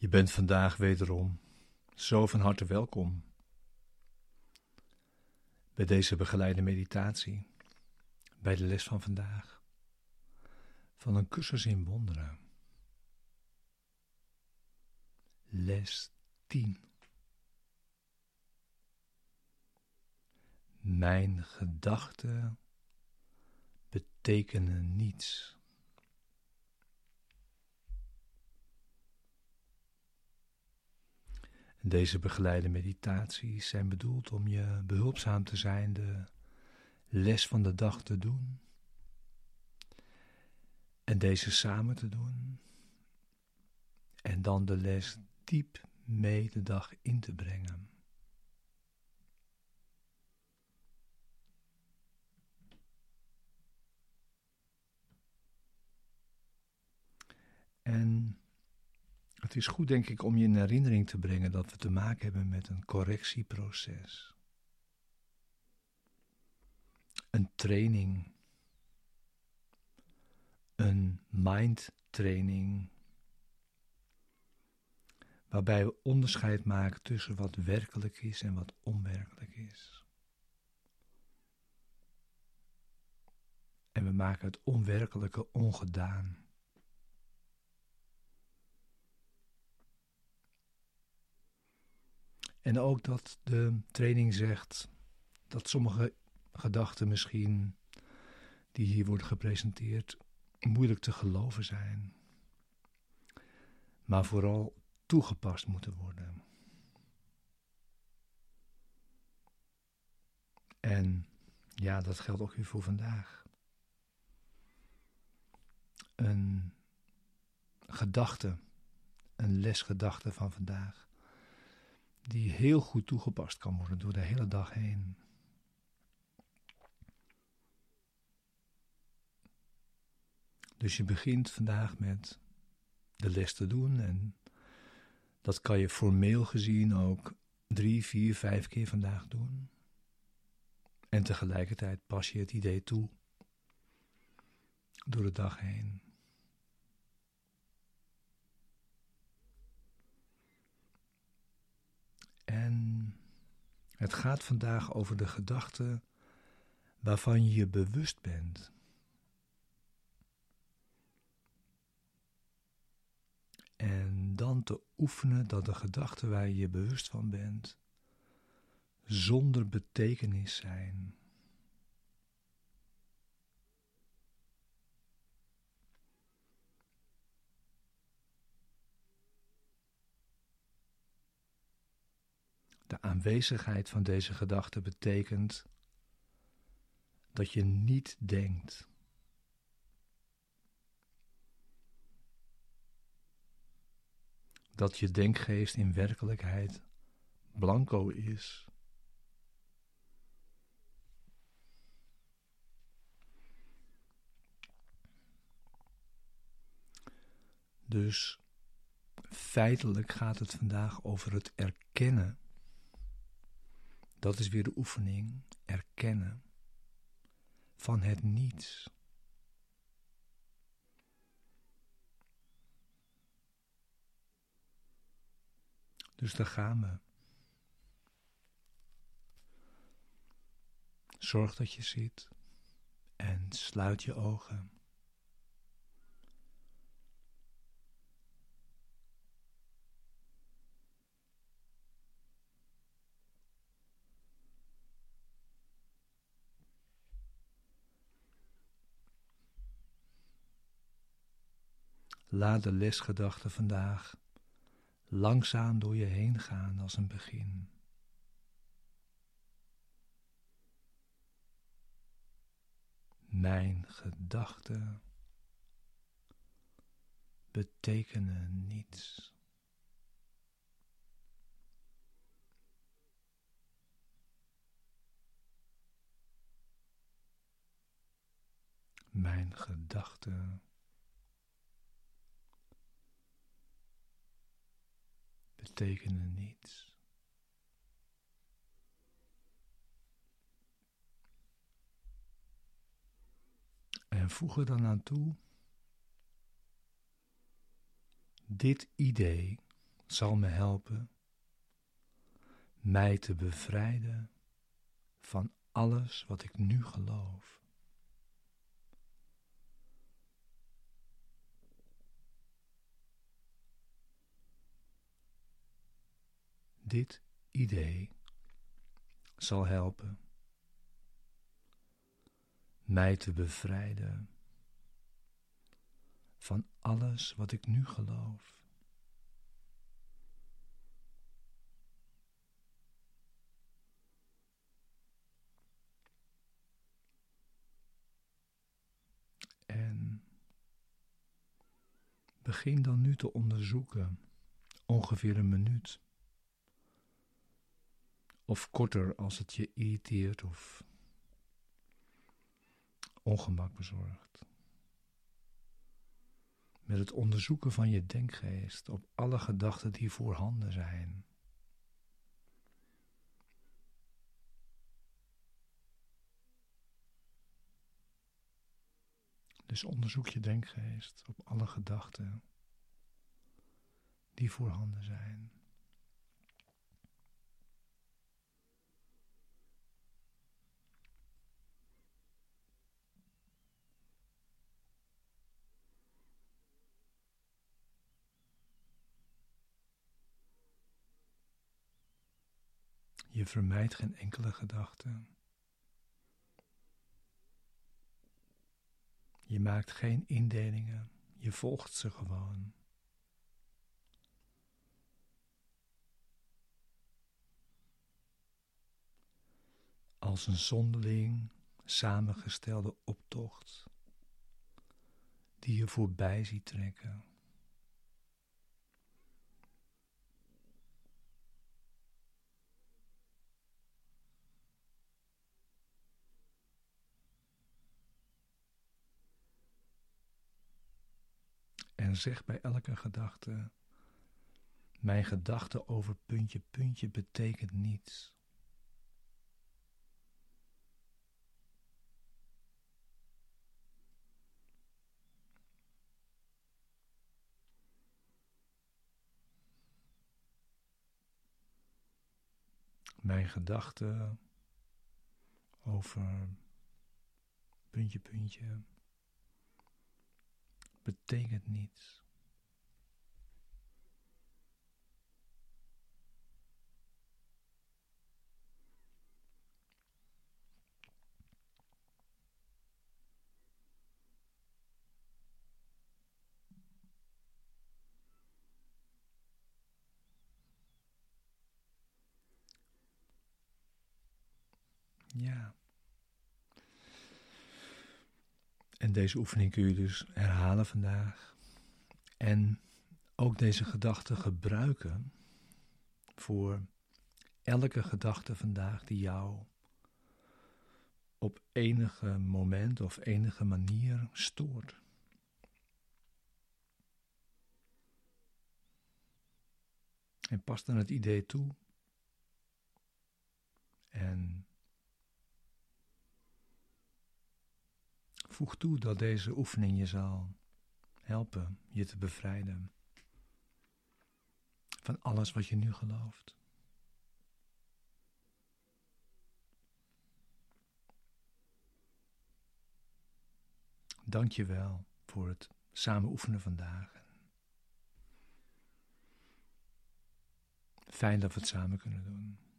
Je bent vandaag wederom zo van harte welkom bij deze begeleide meditatie, bij de les van vandaag, van een cursus in wonderen. Les 10. Mijn gedachten betekenen niets. Deze begeleide meditaties zijn bedoeld om je behulpzaam te zijn de les van de dag te doen en deze samen te doen en dan de les diep mee de dag in te brengen. En het is goed, denk ik, om je in herinnering te brengen dat we te maken hebben met een correctieproces. Een training. Een mindtraining. Waarbij we onderscheid maken tussen wat werkelijk is en wat onwerkelijk is. En we maken het onwerkelijke ongedaan. En ook dat de training zegt dat sommige gedachten misschien, die hier worden gepresenteerd, moeilijk te geloven zijn. Maar vooral toegepast moeten worden. En ja, dat geldt ook weer voor vandaag. Een gedachte, een lesgedachte van vandaag die heel goed toegepast kan worden door de hele dag heen. Dus je begint vandaag met de les te doen en dat kan je formeel gezien ook drie, vier, vijf keer vandaag doen. En tegelijkertijd pas je het idee toe door de dag heen. En het gaat vandaag over de gedachten waarvan je je bewust bent. En dan te oefenen dat de gedachten waar je je bewust van bent zonder betekenis zijn. De aanwezigheid van deze gedachte betekent dat je niet denkt. Dat je denkgeest in werkelijkheid blanco is. Dus feitelijk gaat het vandaag over het erkennen dat is weer de oefening, erkennen van het niets. Dus daar gaan we. Zorg dat je ziet en sluit je ogen. Laat de lesgedachten vandaag langzaam door je heen gaan als een begin. Mijn gedachten betekenen niets. Mijn gedachten betekenen niets. En voeg er dan aan toe dit idee zal me helpen mij te bevrijden van alles wat ik nu geloof. Dit idee zal helpen mij te bevrijden van alles wat ik nu geloof. En begin dan nu te onderzoeken, ongeveer een minuut. Of korter als het je irriteert of ongemak bezorgt. Met het onderzoeken van je denkgeest op alle gedachten die voorhanden zijn. Dus onderzoek je denkgeest op alle gedachten die voorhanden zijn. Je vermijdt geen enkele gedachte. Je maakt geen indelingen, je volgt ze gewoon. Als een zonderling samengestelde optocht die je voorbij ziet trekken. En zeg bij elke gedachte: Mijn gedachte over puntje, puntje betekent niets. Mijn gedachte over puntje, puntje betekent niets. Ja. En deze oefening kun je dus herhalen vandaag. En ook deze gedachte gebruiken voor elke gedachte vandaag die jou op enige moment of enige manier stoort. En pas dan het idee toe. En Voeg toe dat deze oefening je zal helpen je te bevrijden van alles wat je nu gelooft. Dank je wel voor het samen oefenen vandaag. Fijn dat we het samen kunnen doen.